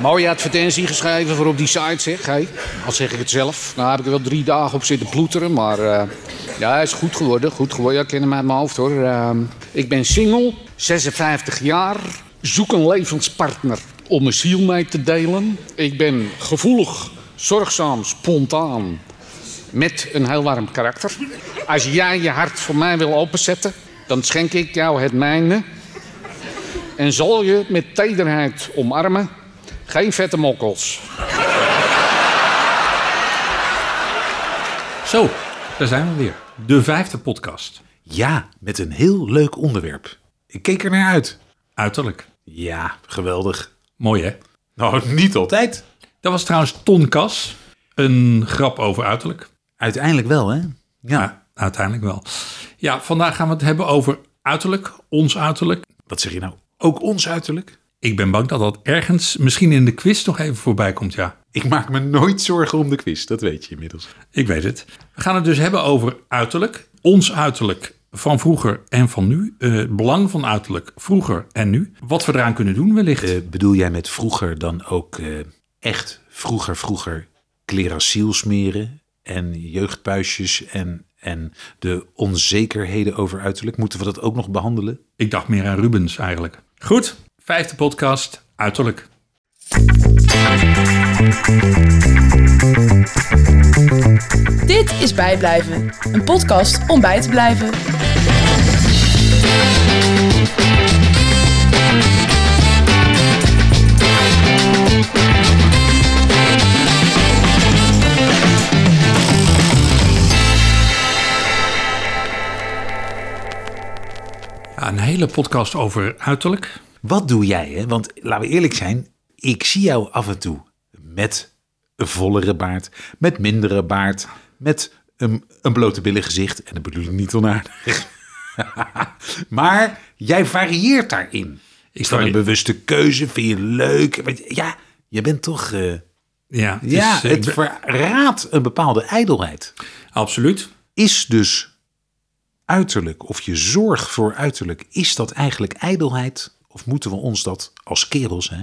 Mooie advertentie geschreven voor op die site, zeg. Hey, al zeg ik het zelf. Nou heb ik er wel drie dagen op zitten ploeteren, maar uh, ja, is goed geworden. Goed geworden, ja, ik ken hem mijn hoofd hoor. Uh, ik ben single, 56 jaar, zoek een levenspartner om mijn ziel mee te delen. Ik ben gevoelig, zorgzaam, spontaan, met een heel warm karakter. Als jij je hart voor mij wil openzetten, dan schenk ik jou het mijne. En zal je met tederheid omarmen. Geen vette mokkels. Zo, daar zijn we weer. De vijfde podcast. Ja, met een heel leuk onderwerp. Ik keek er naar uit. Uiterlijk. Ja, geweldig. Mooi hè? Nou, niet altijd. Dat was trouwens Ton Kas. Een grap over uiterlijk. Uiteindelijk wel, hè? Ja, uiteindelijk wel. Ja, vandaag gaan we het hebben over uiterlijk, ons uiterlijk. Wat zeg je nou? Ook ons uiterlijk? Ik ben bang dat dat ergens misschien in de quiz nog even voorbij komt, ja. Ik maak me nooit zorgen om de quiz, dat weet je inmiddels. Ik weet het. We gaan het dus hebben over uiterlijk, ons uiterlijk van vroeger en van nu. Uh, belang van uiterlijk vroeger en nu. Wat we eraan kunnen doen wellicht. Uh, bedoel jij met vroeger dan ook uh, echt vroeger, vroeger klerasiel smeren en jeugdpuisjes en, en de onzekerheden over uiterlijk? Moeten we dat ook nog behandelen? Ik dacht meer aan Rubens eigenlijk. Goed, vijfde podcast, uiterlijk. Dit is Bijblijven, een podcast om bij te blijven. Hele podcast over uiterlijk. Wat doe jij? Hè? Want laten we eerlijk zijn, ik zie jou af en toe met een vollere baard, met mindere baard, met een, een blote billen gezicht. En dat bedoel ik niet onaardig. maar jij varieert daarin. Is dat een bewuste keuze? Vind je leuk? Ja, je bent toch... Uh, ja, het, ja, is, het verraadt een bepaalde ijdelheid. Absoluut. Is dus uiterlijk, of je zorg voor uiterlijk, is dat eigenlijk ijdelheid? Of moeten we ons dat als kerels, hè,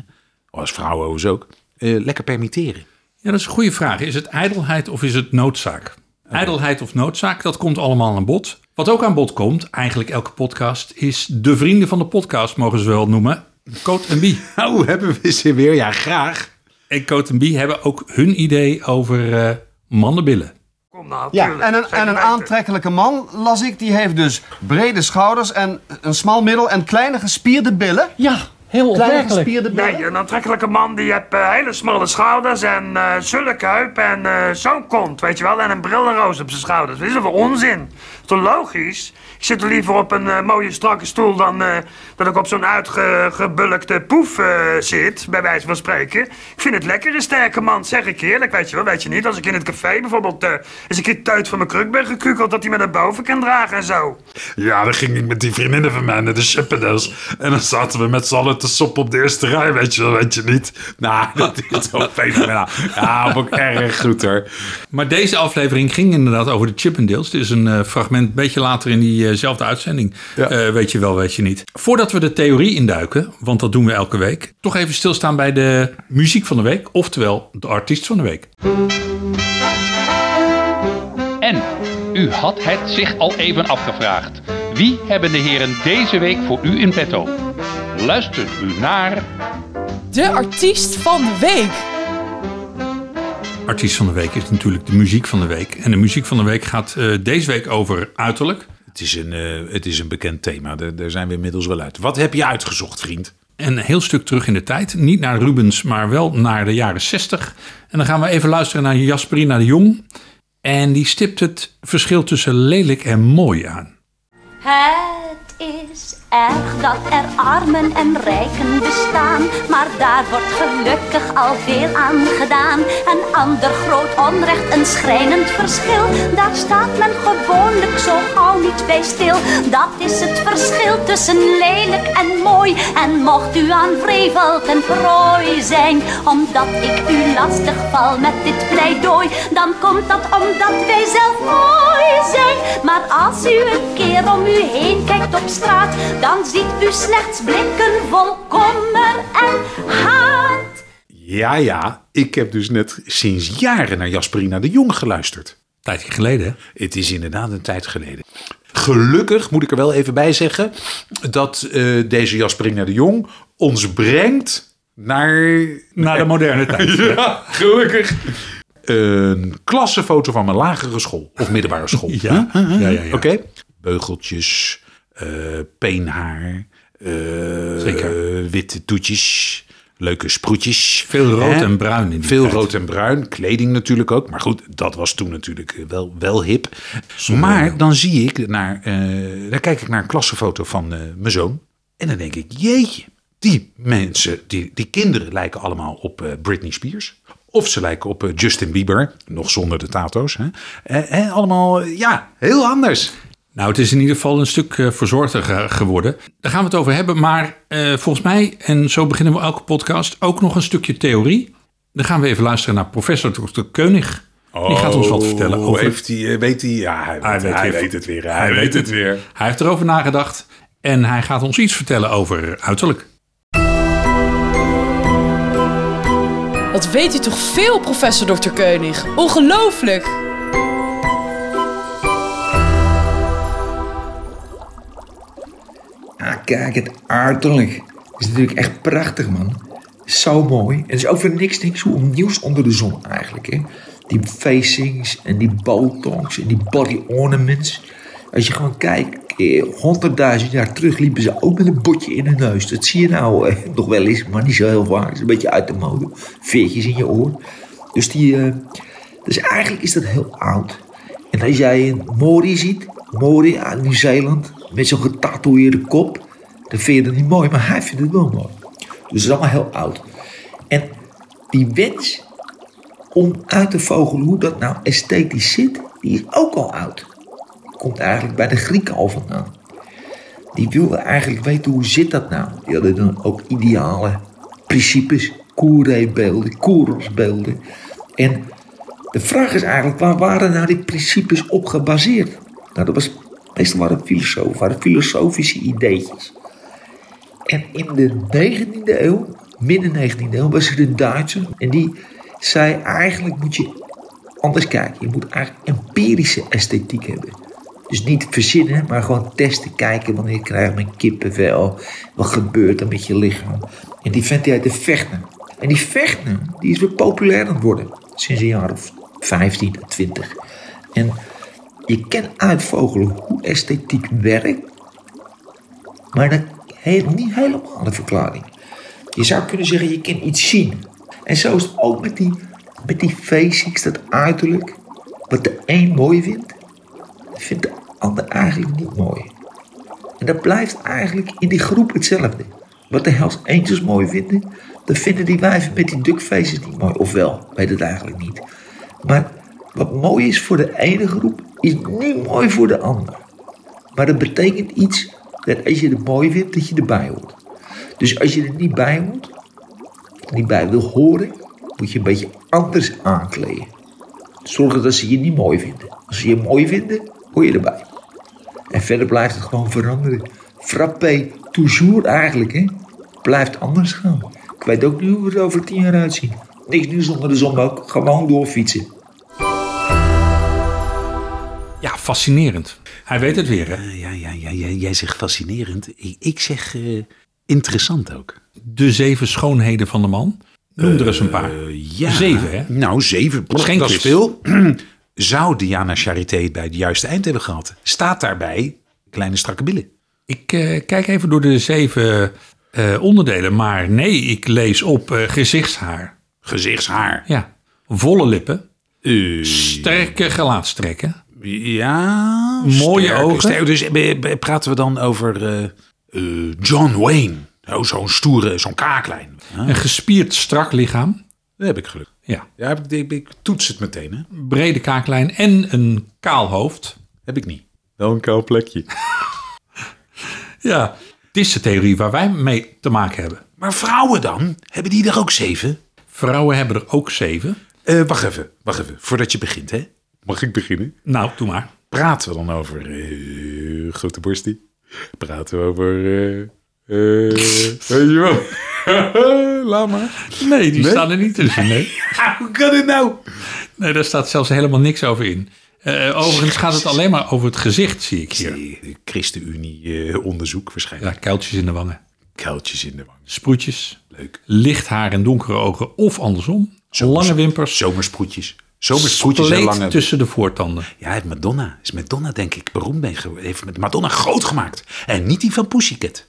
als vrouwen ook, uh, lekker permitteren? Ja, dat is een goede vraag. Is het ijdelheid of is het noodzaak? Okay. Ijdelheid of noodzaak, dat komt allemaal aan bod. Wat ook aan bod komt, eigenlijk elke podcast, is de vrienden van de podcast, mogen ze wel noemen. Coat en Bie. Oh, hebben we ze weer? Ja, graag. En Coat en Bie hebben ook hun idee over uh, mannenbillen. Nou, ja, en een, en een aantrekkelijke man, las ik, die heeft dus brede schouders en een smal middel en kleine gespierde billen. Ja, heel opmerkelijk. Nee, een aantrekkelijke man die heeft uh, hele smalle schouders en uh, zulke heup en uh, zo'n kont, weet je wel. En een brillenroos op zijn schouders. Dat is voor onzin? Toch logisch? Ik zit er liever op een uh, mooie strakke stoel dan uh, dat ik op zo'n uitgebulkte poef uh, zit, bij wijze van spreken. Ik vind het lekker, een sterke man, zeg ik eerlijk. Weet je wel, weet je niet, als ik in het café bijvoorbeeld eens een keer tuit van mijn kruk ben gekukeld, dat hij me naar boven kan dragen en zo. Ja, dan ging ik met die vriendinnen van mij naar de Chippendales. En dan zaten we met z'n allen te soppen op de eerste rij, weet je wel, weet je niet. Nou, dat is wel fenomenaal. Ja, ook erg goed hoor. Maar deze aflevering ging inderdaad over de Chippendales. Het is een fragment een beetje later in die zelfde uitzending. Ja. Uh, weet je wel, weet je niet. Voordat we de theorie induiken, want dat doen we elke week, toch even stilstaan bij de muziek van de week, oftewel de artiest van de week. En u had het zich al even afgevraagd. Wie hebben de heren deze week voor u in petto? Luistert u naar. De artiest van de week. Artiest van de week is natuurlijk de muziek van de week. En de muziek van de week gaat uh, deze week over uiterlijk. Het is een, uh, het is een bekend thema, daar, daar zijn we inmiddels wel uit. Wat heb je uitgezocht, vriend? Een heel stuk terug in de tijd. Niet naar Rubens, maar wel naar de jaren 60. En dan gaan we even luisteren naar Jasperina de Jong. En die stipt het verschil tussen lelijk en mooi aan. Is erg dat er armen en rijken bestaan, maar daar wordt gelukkig al veel aan gedaan. Een ander groot onrecht, een schrijnend verschil, daar staat men gewoonlijk zo gauw niet bij stil. Dat is het verschil tussen lelijk en mooi. En mocht u aan vrevel ten prooi zijn, omdat ik u lastig val met dit pleidooi, dan komt dat omdat wij zelf mooi zijn. Maar als u een keer om u heen kijkt op straat, dan ziet u slechts blikken vol kommer en haat. Ja, ja, ik heb dus net sinds jaren naar Jasperina de Jong geluisterd. Tijdje geleden, hè? Het is inderdaad een tijd geleden. Gelukkig moet ik er wel even bij zeggen dat eh, deze Jasperina de Jong ons brengt naar. Naar de moderne tijd. Ja, gelukkig. Een klassenfoto van mijn lagere school of middelbare school. Ja? Huh? ja, ja, ja. Oké. Beugeltjes, peenhaar, eh, Zeker. eh, witte toetjes, leuke sproetjes. Veel rood Hè? en bruin in Veel tijd. rood en bruin, kleding natuurlijk ook. Maar goed, dat was toen natuurlijk eh, wel, wel hip. maar dan zie ik naar, dan kijk ik naar een klassenfoto van mijn zoon. En dan denk ik, jeetje, die mensen, die, die kinderen lijken allemaal op Britney Spears. Of ze lijken op Justin Bieber, nog zonder de tato's. Hè? Allemaal, ja, heel anders. Nou, het is in ieder geval een stuk eh, verzorgder ge- geworden. Daar gaan we het over hebben. Maar eh, volgens mij, en zo beginnen we elke podcast, ook nog een stukje theorie. Dan gaan we even luisteren naar professor Dr. Keunig. Die gaat ons wat vertellen over... Oh, Heeft hij, eh, weet hij, ja, hij, weet, weet hij weet het weer. Hij, weet het weer. Hij heeft erover nagedacht en hij gaat ons iets vertellen over uiterlijk. Wat weet u toch veel, professor Dr. Keunig? Ongelooflijk! Kijk, het uiterlijk is natuurlijk echt prachtig, man. Zo mooi. En het is voor niks, niks hoe nieuws onder de zon eigenlijk, hè. Die facings en die botox en die body ornaments. Als je gewoon kijkt, eh, honderdduizend jaar terug liepen ze ook met een botje in hun neus. Dat zie je nou eh, nog wel eens, maar niet zo heel vaak. Het is een beetje uit de mode. Veertjes in je oor. Dus die... eh, dus eigenlijk is dat heel oud. En als jij een Mori ziet, Mori uit Nieuw-Zeeland, met zo'n getatoeëerde kop, dan vind je dat niet mooi, maar hij vindt het wel mooi. Dus het is allemaal heel oud. En die wens om uit te vogelen hoe dat nou esthetisch zit, die is ook al oud. Komt eigenlijk bij de Grieken al vandaan. Die wilden eigenlijk weten hoe zit dat nou. Die hadden dan ook ideale principes, koereebeelden, koerosbeelden. En de vraag is eigenlijk, waar waren nou die principes op gebaseerd? Nou, dat was, meestal waren filosofen, filosofische ideetjes. En in de 19e eeuw, midden 19e eeuw, was er een Duitser. En die zei, eigenlijk moet je anders kijken. Je moet eigenlijk empirische esthetiek hebben. Dus niet verzinnen, maar gewoon testen, kijken wanneer krijg je mijn kippenvel. Wat gebeurt er met je lichaam? En die vent die uit de Vechtner. En die Vechtner, die is weer populair aan het worden. Sinds een jaar of 15 à 20. En je kan uitvogelen hoe esthetiek werkt. Maar dat heeft niet helemaal de verklaring. Je zou kunnen zeggen, je kan iets zien. En zo is het ook met die, met die dat uiterlijk. Wat de een mooi vindt, vindt de ander eigenlijk niet mooi. En dat blijft eigenlijk in die groep hetzelfde. Wat de Hells Angels mooi vinden, dan vinden die wijven met die duckfaces niet mooi. Ofwel, weet het eigenlijk niet. Maar wat mooi is voor de ene groep, is niet mooi voor de ander. Maar dat betekent iets dat als je het mooi vindt, dat je erbij hoort. Dus als je er niet bij hoort, niet bij wil horen, moet je een beetje anders aankleden. Zorgen dat ze je niet mooi vinden. Als ze je mooi vinden, hoor je erbij. En verder blijft het gewoon veranderen. Frappé, toujours eigenlijk, hè. Blijft anders gaan. Ik weet ook niet hoe we er over tien jaar uitzien. Niks nieuws onder de zon ook. Gewoon doorfietsen. Ja, fascinerend. Hij weet het weer, hè? Ja, ja, ja, ja, jij zegt fascinerend. Ik, ik zeg eh, interessant ook. De zeven schoonheden van de man. Noem er eens een paar. Ja. Zeven, hè? Nou, zeven. geen dat is veel. Zou Diana Charité bij het juiste eind hebben gehad? Staat daarbij kleine strakke billen? Ik eh, kijk even door de zeven eh, onderdelen. Maar nee, ik lees op eh, gezichtshaar. Gezichtshaar. Ja. Volle lippen. Eh, Sterke gelaatstrekken. Ja. Mooie sterk, ogen. sterk. dus eh, praten we dan over eh, eh, John Wayne? Oh, zo'n stoere, zo'n kaaklijn. Huh? Een gespierd strak lichaam. Dat heb ik geluk. Ja. Ja, heb ik, ik, ik toets het meteen, hè? Brede kaaklijn en een kaal hoofd. Heb ik niet. Wel een kaal plekje. Ja. Dit is de theorie waar wij mee te maken hebben. Maar vrouwen dan? Hebben die er ook zeven? Vrouwen hebben er ook zeven. Eh, wacht even, wacht even. Voordat je begint, hè? Mag ik beginnen? Nou, doe maar. Praten we dan over eh, grote borstie? Praten we over... weet je wel? Laat maar. Nee, die Nee? staan er niet tussen. Nee. Hoe kan dit nou? nee, daar staat zelfs helemaal niks over in. Overigens gaat het alleen maar over het gezicht, zie ik hier. Die ChristenUnie-onderzoek waarschijnlijk. Ja, kuiltjes in de wangen. Kuiltjes in de wang. Sproetjes. Leuk. Licht haar en donkere ogen of andersom. Lange wimpers. Zomersproetjes. Zomersproetjes en Spleet lange... tussen de voortanden. Ja, het Madonna. Is Madonna denk ik beroemd mee geworden. Heeft met Madonna groot gemaakt. En niet die van Pussycat.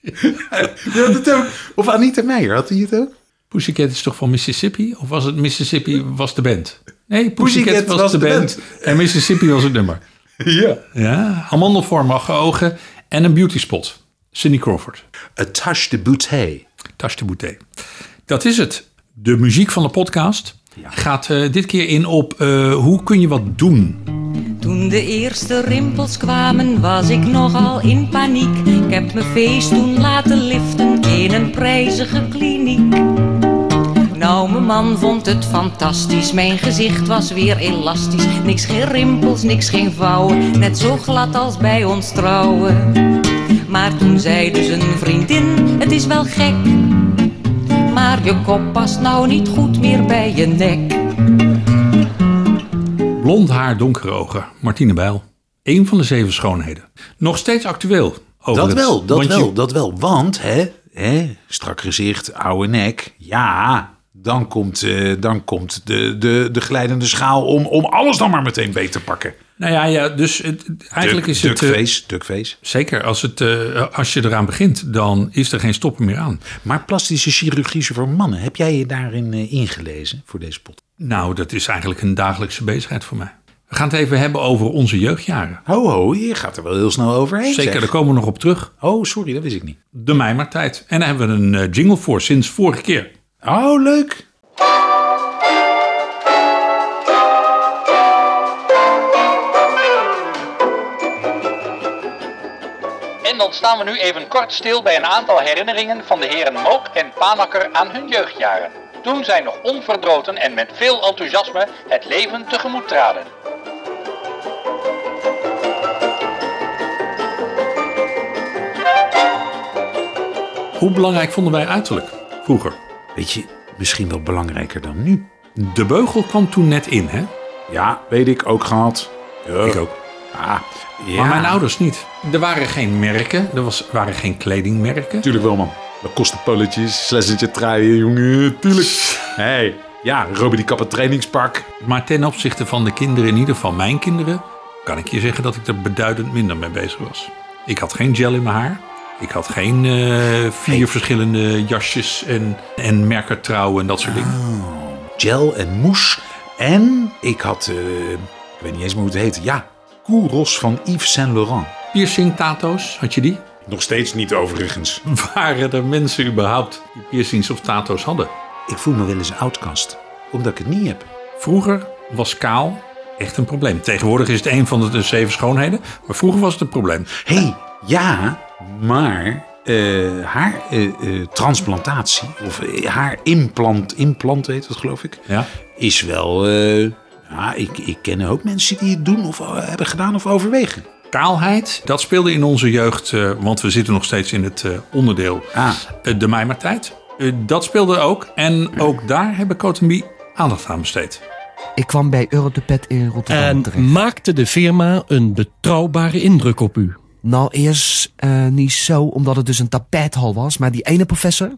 Je had het ook. Of Anita Meijer, had hij het ook? Pussycat is toch van Mississippi? Of was het Mississippi was de band? Nee, Pussycat, was, de, band. En Mississippi was het nummer. Ja. Ja, amandelvormige ogen en een beauty spot. Cindy Crawford. A touch de bouteille. Tache de Boutet. Dat is het. De muziek van de podcast gaat eh, dit keer in op eh, hoe kun je wat doen. Toen de eerste rimpels kwamen was ik nogal in paniek. Ik heb mijn feest toen laten liften in een prijzige kliniek. Nou, mijn man vond het fantastisch. Mijn gezicht was weer elastisch. Niks geen rimpels, niks geen vouwen. Net zo glad als bij ons trouwen. Maar toen zei dus een vriendin, het is wel gek. Maar je kop past nou niet goed meer bij je nek. Blond haar, donkere ogen. Martine Bijl. Eén van de zeven schoonheden. Nog steeds actueel. Dat wel, dat je- wel, dat wel. Want, hè, hè, strak gezicht, oude nek. Ja, dan komt, eh, dan komt de, de, de glijdende schaal om, om alles dan maar meteen beter te pakken. Nou ja, ja dus het, eigenlijk is het... duckface, duckface. zeker, als, het, eh, als je eraan begint, dan is er geen stoppen meer aan. Maar plastische chirurgie voor mannen, heb jij je daarin eh, ingelezen voor deze pot? Nou, dat is eigenlijk een dagelijkse bezigheid voor mij. We gaan het even hebben over onze jeugdjaren. Ho, ho, je gaat er wel heel snel overheen. Zeker, zeg. daar komen we nog op terug. Oh, sorry, dat wist ik niet. De Mijmertijd. En daar hebben we een eh, jingle voor sinds vorige keer. Oh, leuk. Staan we nu even kort stil bij een aantal herinneringen van de heren Mook en Panakker aan hun jeugdjaren. Toen zij nog onverdroten en met veel enthousiasme het leven tegemoet traden. Hoe belangrijk vonden wij uiterlijk vroeger? Weet je, misschien wel belangrijker dan nu. De beugel kwam toen net in, hè? Ja, weet ik, ook gehad. Ja. Ik ook. Ah, ja. Maar mijn ouders niet. Er waren geen merken, er was, waren geen kledingmerken. Tuurlijk wel, man. Dat kostte polletjes, slessentje truien, jongen. Tuurlijk. Hé, hey, ja, Robin die kapper trainingspak. Maar ten opzichte van de kinderen, in ieder geval mijn kinderen, kan ik je zeggen dat ik er beduidend minder mee bezig was. Ik had geen gel in mijn haar. Ik had geen eh, vier verschillende jasjes en, en merkertrouwen en dat soort dingen. Gel en mousse. En ik had, eh, ik weet niet eens meer hoe het heet. Ja, Kouros van Yves Saint Laurent. Piercing tato's, had je die? Nog steeds niet overigens. Waren er mensen überhaupt die piercings of tato's hadden? Ik voel me wel eens een outcast, omdat ik het niet heb. Vroeger was kaal echt een probleem. Tegenwoordig is het een van de zeven schoonheden, maar vroeger was het een probleem. Hé, hey, ja, maar eh haartransplantatie, of eh, haarimplant, implant heet het geloof ik, Ja? is wel... ja, ik, ik ken ook mensen die het doen of eh, hebben gedaan of overwegen. Kaalheid, dat speelde in onze jeugd, eh, want we zitten nog steeds in het eh, onderdeel Ah, eh, de Mijmertijd. Eh, dat speelde ook en ook daar hebben Cotenby aandacht aan besteed. Ik kwam bij Eurotopet in Rotterdam En terecht. maakte de firma een betrouwbare indruk op u? Nou, eerst eh, niet zo, omdat het dus een tapijthal was. Maar die ene professor,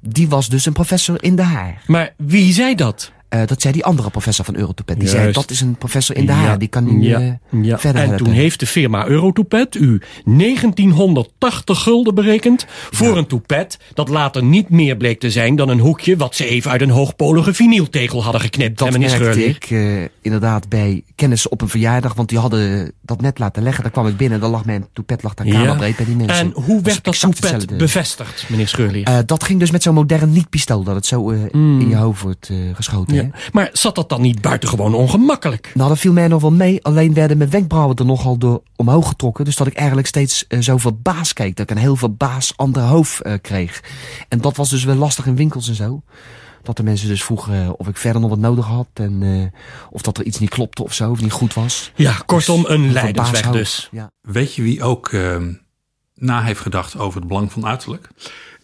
die was dus een professor in de haar. Maar wie zei dat? Eh, dat zei die andere professor van Eurotopet. Die Juist. zei, dat is een professor in de haar. Die kan nu ja, eh, ja. verder En helpen. toen heeft de firma Eurotoepet u 1980 gulden berekend voor een toepet dat later niet meer bleek te zijn dan een hoekje wat ze even uit een hoogpolige vinyltegel hadden geknipt. Dat merkte ik eh, inderdaad bij kennissen op een verjaardag. Want die hadden dat net laten leggen. Daar kwam ik binnen en dan lag mijn toepet lag daar Ja. kamerbreed bij die mensen. En hoe werd dat exact toepet hetzelfde. bevestigd, meneer Scheurlier? Eh, dat ging dus met zo'n modern niet-pistool. Dat het zo eh, in je hoofd wordt geschoten. Ja. Maar zat dat dan niet buitengewoon ongemakkelijk? Nou, dat viel mij nog wel mee. Alleen werden mijn wenkbrauwen er nogal door omhoog getrokken. Dus dat ik eigenlijk steeds eh, zo verbaasd keek. Dat ik een heel verbaasd ander hoofd eh, kreeg. En dat was dus wel lastig in winkels en zo. Dat de mensen dus vroegen eh, of ik verder nog wat nodig had. En of dat er iets niet klopte of zo. Of niet goed was. Ja, kortom, Dus een een leidensweg verbaasd dus. Ja. Weet je wie ook ehm, na heeft gedacht over het belang van uiterlijk.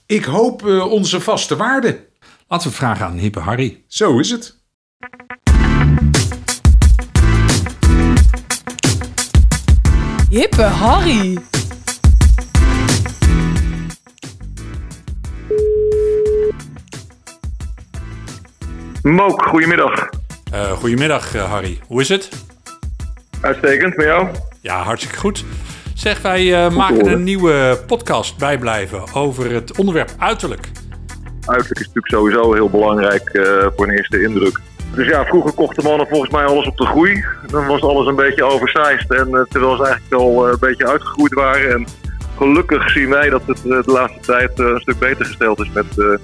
Ik hoop eh, onze vaste waarde. Laten we vragen aan hippe Harry. Zo is het. Hippe Harry. Mook, goedemiddag. Eh, goedemiddag eh, Harry, hoe is het? Uitstekend, met jou? Ja, hartstikke goed. Zeg, wij eh, maken een nieuwe podcast bijblijven over het onderwerp uiterlijk. Uiterlijk is natuurlijk sowieso heel belangrijk eh, voor een eerste indruk. Dus ja, vroeger kochten mannen volgens mij alles op de groei. Dan was alles een beetje oversized. En eh, terwijl ze eigenlijk al eh, een beetje uitgegroeid waren. En gelukkig zien wij dat het de laatste tijd een stuk beter gesteld is met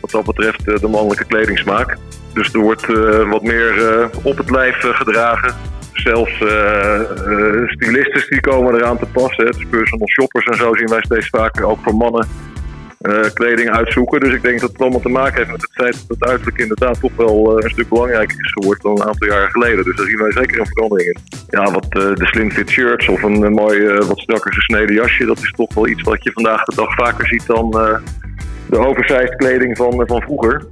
wat dat betreft de mannelijke kledingsmaak. Dus er wordt wat meer op het lijf gedragen. Zelfs stylistes die komen eraan te passen. Dus personal shoppers en zo zien wij steeds vaker ook voor mannen eh, kleding uitzoeken. Dus ik denk dat het allemaal te maken heeft met het feit dat het uiterlijk inderdaad toch wel eh, een stuk belangrijker is geworden dan een aantal jaren geleden. Dus daar zien wij zeker een verandering in. Ja, wat eh, de slim fit shirts of een, mooi wat strakker gesneden jasje, dat is toch wel iets wat je vandaag de dag vaker ziet dan de oversized kleding van, van vroeger.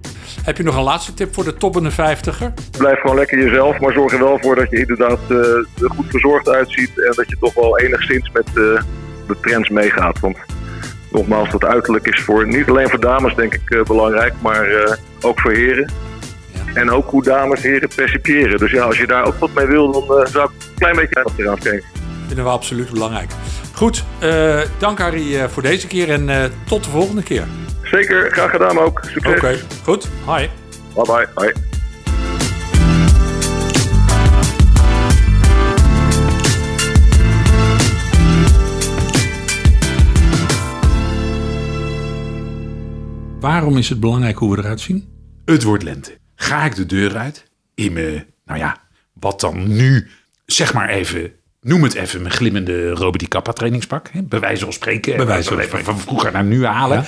Heb je nog een laatste tip voor de toppende vijftiger? Blijf gewoon lekker jezelf, maar zorg er wel voor dat je inderdaad er goed verzorgd uitziet en dat je toch wel enigszins met de trends meegaat. Want nogmaals, dat uiterlijk is voor, niet alleen voor dames denk ik eh, belangrijk, maar eh, ook voor heren. En ook hoe dames heren percipiëren. Dus ja, als je daar ook wat mee wil, dan eh, zou ik een klein beetje aandacht eraan schenken. Vinden we absoluut belangrijk. Goed, dank Harry voor deze keer en tot de volgende keer. Zeker, graag gedaan ook. Succes. Oké, goed. Hi. Bye bye. Bye. Waarom is het belangrijk hoe we eruit zien? Het wordt lente. Ga ik de deur uit in mijn, nou ja, wat dan nu, zeg maar even, noem het even mijn glimmende Robert Di Kappa trainingspak. Hè? Bij wijze van spreken. Bij wijze van spreken. Van vroeger naar nu halen. Ja.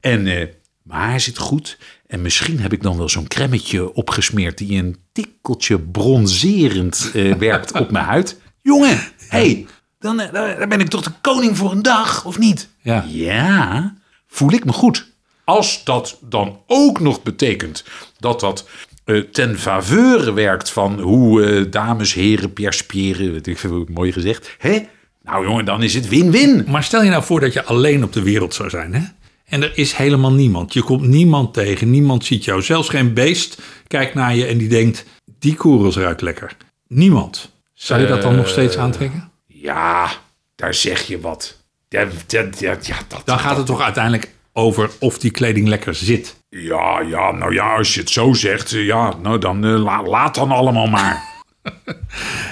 En mijn haar zit goed. En misschien heb ik dan wel zo'n cremmetje opgesmeerd die een tikkeltje bronzerend eh, werkt op mijn huid. Jongen, hey, dan, eh, dan ben ik toch de koning voor een dag, of niet? Ja. Ja, voel ik me goed. Als dat dan ook nog betekent dat dat eh, ten faveur werkt van hoe eh, dames, heren perspiëren, weet ik veel, mooi gezegd. Hè? Nou jongen, dan is het win-win. Maar stel je nou voor dat je alleen op de wereld zou zijn, hè? En er is helemaal niemand. Je komt niemand tegen, niemand ziet jou. Zelfs geen beest kijkt naar je en die denkt, die korels ruikt lekker. Niemand. Zou je dat dan nog steeds Eh, aantrekken? Ja, daar zeg je wat. Ja, ja, ja, ja, dat, Dan gaat het toch uiteindelijk over of die kleding lekker zit. Ja, ja, nou ja, als je het zo zegt, eh, ja, nou dan eh, la- laat dan allemaal maar.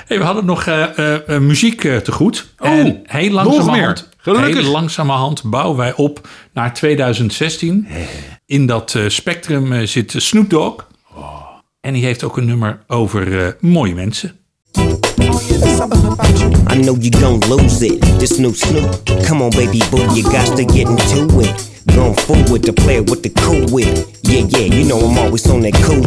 Hey, we hadden nog eh, muziek eh, te goed. Oh, en heel nog langzamerhand, meer. Gelukkig. heel langzamerhand bouwen wij op naar 2016. In dat eh, spectrum eh, zit Snoop Dogg. Oh. En die heeft ook een nummer over eh, mooie mensen. I know you gon' lose it. This new Snoop. Come on, baby boo, you got to get into it. Going forward to play with the cool wit. Yeah, yeah, you know I'm always on that cool.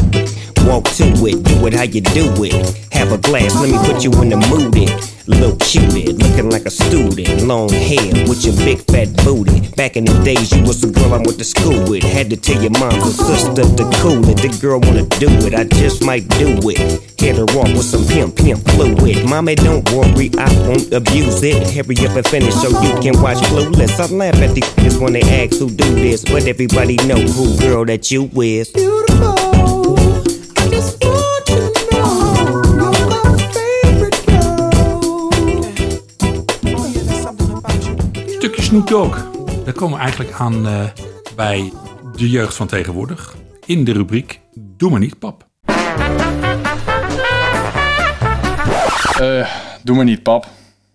Walk to it, do it how you do it. Have a glass, let me put you in the mood. It. Little cutie, looking like a student. Long hair with your big fat booty. Back in the days, you was the girl I went to school with. Had to tell your mom or sister to cool it. The girl wanna do it, I just might do it. Hit her off with some pimp, pimp fluid. Mommy, don't worry, I won't abuse it. Hurry up and finish so you can watch Clueless. I laugh at these kids when they ask who do this, but everybody know who girl that you is. Stukje Snoop Dogg. Daar komen we eigenlijk aan eh, bij de jeugd van tegenwoordig. In de rubriek Doe maar niet, pap. Eh, doe maar niet, pap.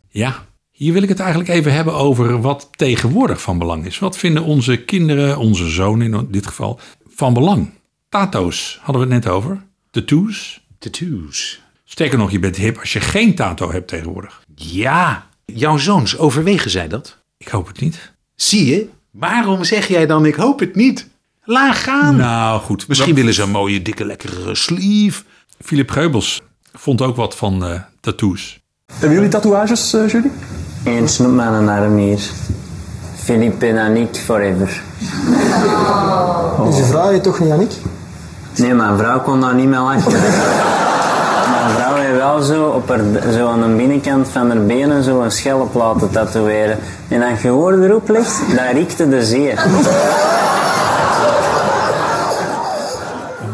Ja, hier wil ik het eigenlijk even hebben over wat tegenwoordig van belang is. Wat vinden onze kinderen, onze zoon in dit geval, van belang? Tato's hadden we het net over. Tattoos. Tattoos. Sterker nog, je bent hip als je geen tato hebt tegenwoordig. Ja, jouw zoons, overwegen zij dat? Ik hoop het niet. Zie je? Waarom zeg jij dan ik hoop het niet? Laat gaan. Nou goed. Misschien willen ze een mooie, dikke, lekkere sleeve. Philip Geubels vond ook wat van eh, tattoos. Hebben jullie tatoeages, uh, Julie? Eén snoep met een arm hier. Philippe en Annick forever. Dus je vrouw je toch niet, Annick? Nee, mijn vrouw kon daar niet meer lachen. Heeft wel zo op haar, zo aan de binnenkant van haar benen zo een schelp laten tatoeëren. En als je oor erop ligt, dan riekte de zeer.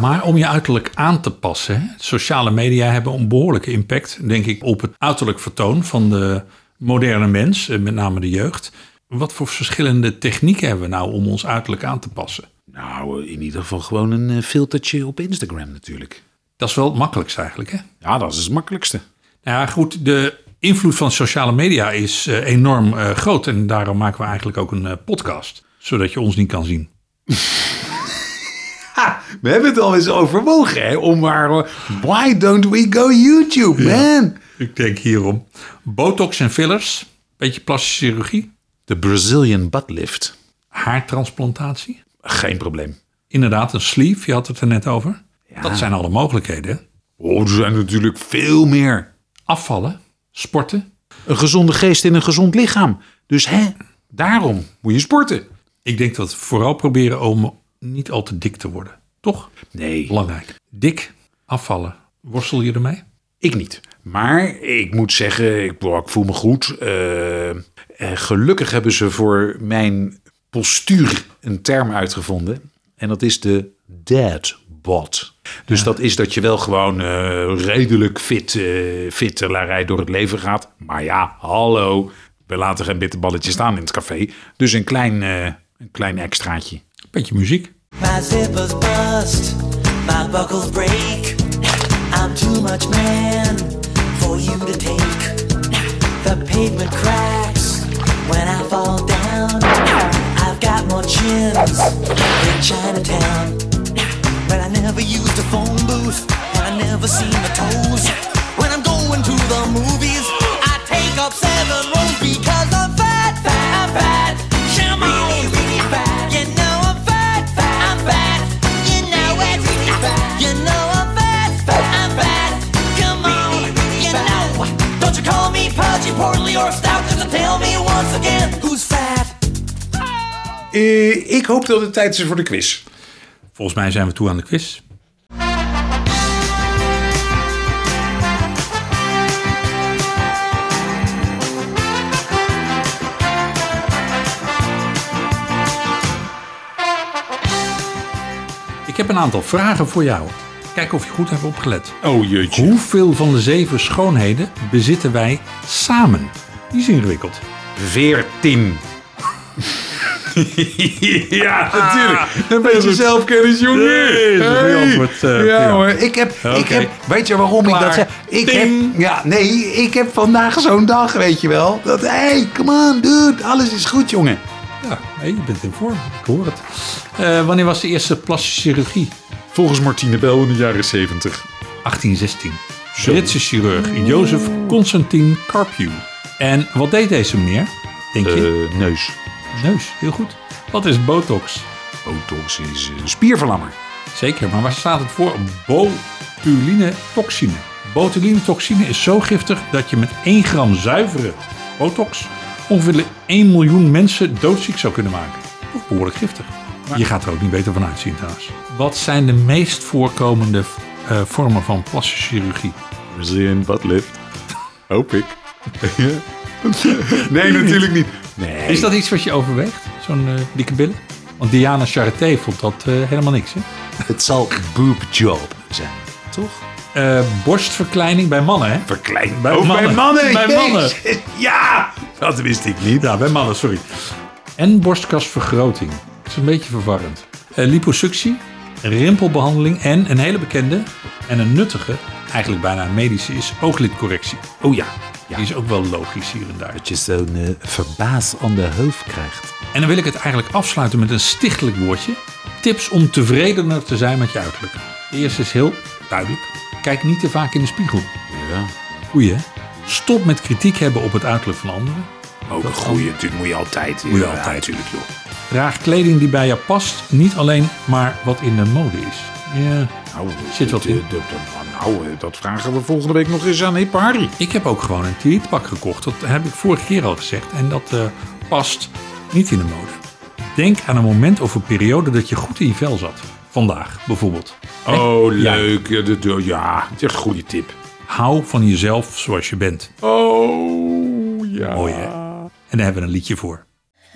Maar om je uiterlijk aan te passen, hè, sociale media hebben een behoorlijke impact, denk ik, op het uiterlijk vertoon van de moderne mens, eh, met name de jeugd. Wat voor verschillende technieken hebben we nou om ons uiterlijk aan te passen? Nou, in ieder geval gewoon een eh, filtertje op Instagram natuurlijk. Dat is wel het makkelijkste eigenlijk, hè? Ja, dat is het makkelijkste. Nou ja, goed, de invloed van sociale media is eh, enorm eh, groot. En daarom maken we eigenlijk ook een eh, podcast. Zodat je ons niet kan zien. We hebben het al eens overwogen, hè? Om maar. Why don't we go YouTube, man? Ik denk hierom. Botox en fillers. Beetje plastische chirurgie. De Brazilian butt lift. Haartransplantatie. Geen probleem. Inderdaad, een sleeve. Je had het er net over. Dat zijn alle mogelijkheden. Oh, er zijn natuurlijk veel meer. Afvallen. Sporten. Een gezonde geest in een gezond lichaam. Dus hè, daarom moet je sporten. Ik denk dat we vooral proberen om niet al te dik te worden. Toch? Nee. Belangrijk. Dik. Afvallen. Worstel je ermee? Ik niet. Maar ik moet zeggen, ik, ik voel me goed. Eh, eh, gelukkig hebben ze voor mijn postuur een term uitgevonden. En dat is de dad bod. Dus dat is dat je wel gewoon eh, redelijk fit, eh fit larij door het leven gaat. Maar ja, hallo. We laten geen bitterballetjes staan in het café. Dus een klein, eh, een klein extraatje. Beetje muziek. My zippers bust, my buckles break. I'm too much man for you to take. The pavement cracks when I fall down. I've got more chins in Chinatown. But I never used a phone booth, and I never seen the toes. When I'm going to the movies, I take up seven rows because I'm fat, fat, I'm fat. Come on, really fat. You know I'm fat, fat, I'm fat. You know it, really fat. You know I'm fat, fat, I'm fat. Come on, you know. Don't you call me pudgy, portly, or stout, just tell me once again who's fat. Eh, ik hoop dat het tijd is voor de quiz. Volgens mij zijn we toe aan de quiz. Ik heb een aantal vragen voor jou. Kijk of je goed hebt opgelet. Oh jeetje. Hoeveel van de zeven schoonheden bezitten wij samen? Die is ingewikkeld. Veertien. ja, natuurlijk. Een beetje zelfkennis, jongen. Nee, is Hey. antwoord, eh, ja hoor, ik heb, ik heb, weet je waarom ik dat zeg? Ik heb, ja, nee, ik heb vandaag zo'n dag, weet je wel. Dat, hey, come on, dude, alles is goed, jongen. Ja, hey, je bent in vorm. Ik hoor het. Eh, wanneer was de eerste plastische chirurgie? Volgens Martine Bel in de jaren 70. 1816. Britse chirurg Jozef Constantin Carpew. En wat deed deze meneer? Denk je? Eh, neus. Neus, heel goed. Wat is botox? Botox is een spierverlammer. Zeker, maar waar staat het voor? Botulinetoxine. Botulinetoxine is zo giftig dat je met 1 gram zuivere botox ongeveer 1 miljoen mensen doodziek zou kunnen maken. Toch behoorlijk giftig. Je gaat er ook niet beter van uitzien trouwens. Wat zijn de meest voorkomende eh, vormen van plastische chirurgie? Brazilian butt lift. Hoop ik. Nee, natuurlijk niet. Nee. Is dat iets wat je overweegt? Zo'n eh, dikke billen? Want Diana Charité vond dat eh, helemaal niks, hè? Het zal boob job zijn, toch? Eh, borstverkleining bij mannen, hè? Verkleining. Bij Oh, mannen. bij mannen. Bij mannen. Jezus. Ja, dat wist ik niet. Ja, bij mannen, sorry. En borstkasvergroting. Dat is een beetje verwarrend. Liposuctie, rimpelbehandeling en een hele bekende en een nuttige, eigenlijk bijna medische, is ooglidcorrectie. Oh ja. Die is ook wel logisch hier en daar. Dat je zo'n eh, verbaas aan de hoofd krijgt. En dan wil ik het eigenlijk afsluiten met een stichtelijk woordje. Tips om tevredener te zijn met je uiterlijk. De eerste is heel duidelijk. Kijk niet te vaak in de spiegel. Ja. Goeie hè? Stop met kritiek hebben op het uiterlijk van anderen. Ook een goeie, natuurlijk moet je altijd. Moet je Ja, altijd. natuurlijk, joh. Draag kleding die bij je past, niet alleen maar wat in de mode is. Ja, Nou, zit wat in. nou, eh, dat vragen we volgende week nog eens aan Hip Harry. Ik heb ook gewoon een tweetpak gekocht. Dat heb ik vorige keer al gezegd. En dat eh, past niet in de mode. Denk aan een moment of een periode dat je goed in je vel zat. Vandaag bijvoorbeeld. Oh, Ja. leuk. Ja, ja, dat is een goede tip. Hou van jezelf zoals je bent. Oh, ja. Mooi hè? En daar hebben we een liedje voor.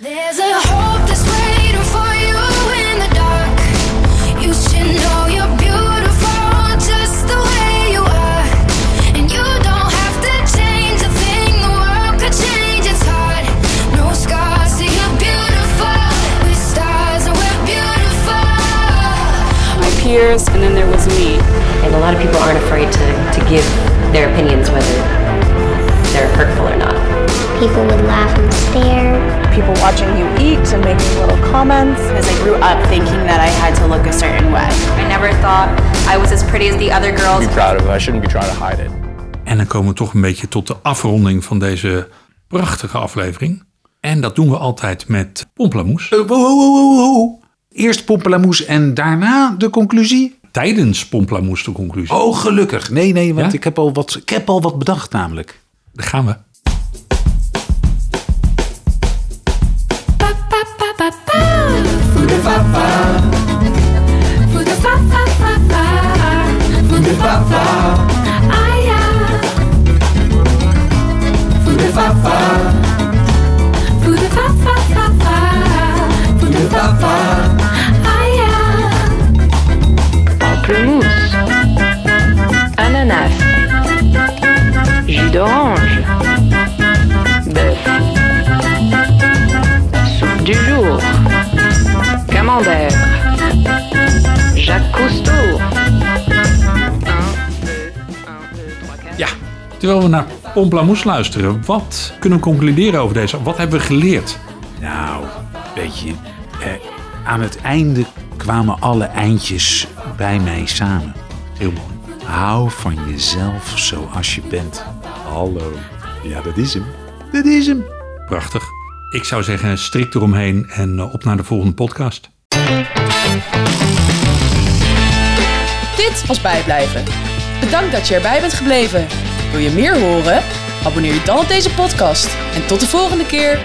There's a hope peers, and then there was me. And a lot of people aren't afraid to, to give their opinions, whether they're hurtful or not. People would laugh and stare. People watching you eat and making little comments. As I grew up thinking that I had to look a certain way. I never thought I was as pretty as the other girls. Be proud of it. I shouldn't be trying to hide it. En dan komen we toch een beetje tot de afronding van deze prachtige aflevering. En dat doen we altijd met Pomplamoes. Eh, wow, wow, wow, wow, wow. Eerst Pompelamoes en daarna de conclusie? Tijdens Pomplamoes de conclusie. Oh, gelukkig. Nee, nee, want Ja? ik, heb al wat, ik heb al wat bedacht namelijk. Daar gaan we. Jour, camembert, Jacques Cousteau. Ja, terwijl we naar Pomplamoes luisteren, wat kunnen we concluderen over deze? Wat hebben we geleerd? Nou, weet je, eh, aan het einde kwamen alle eindjes bij mij samen. Heel mooi. Hou van jezelf zoals je bent. Hallo. Ja, dat is hem. Dat is hem. Prachtig. Ik zou zeggen, strikt eromheen en eh, op naar de volgende podcast. Dit was Bijblijven. Bedankt dat je erbij bent gebleven. Wil je meer horen? Abonneer je dan op deze podcast. En tot de volgende keer.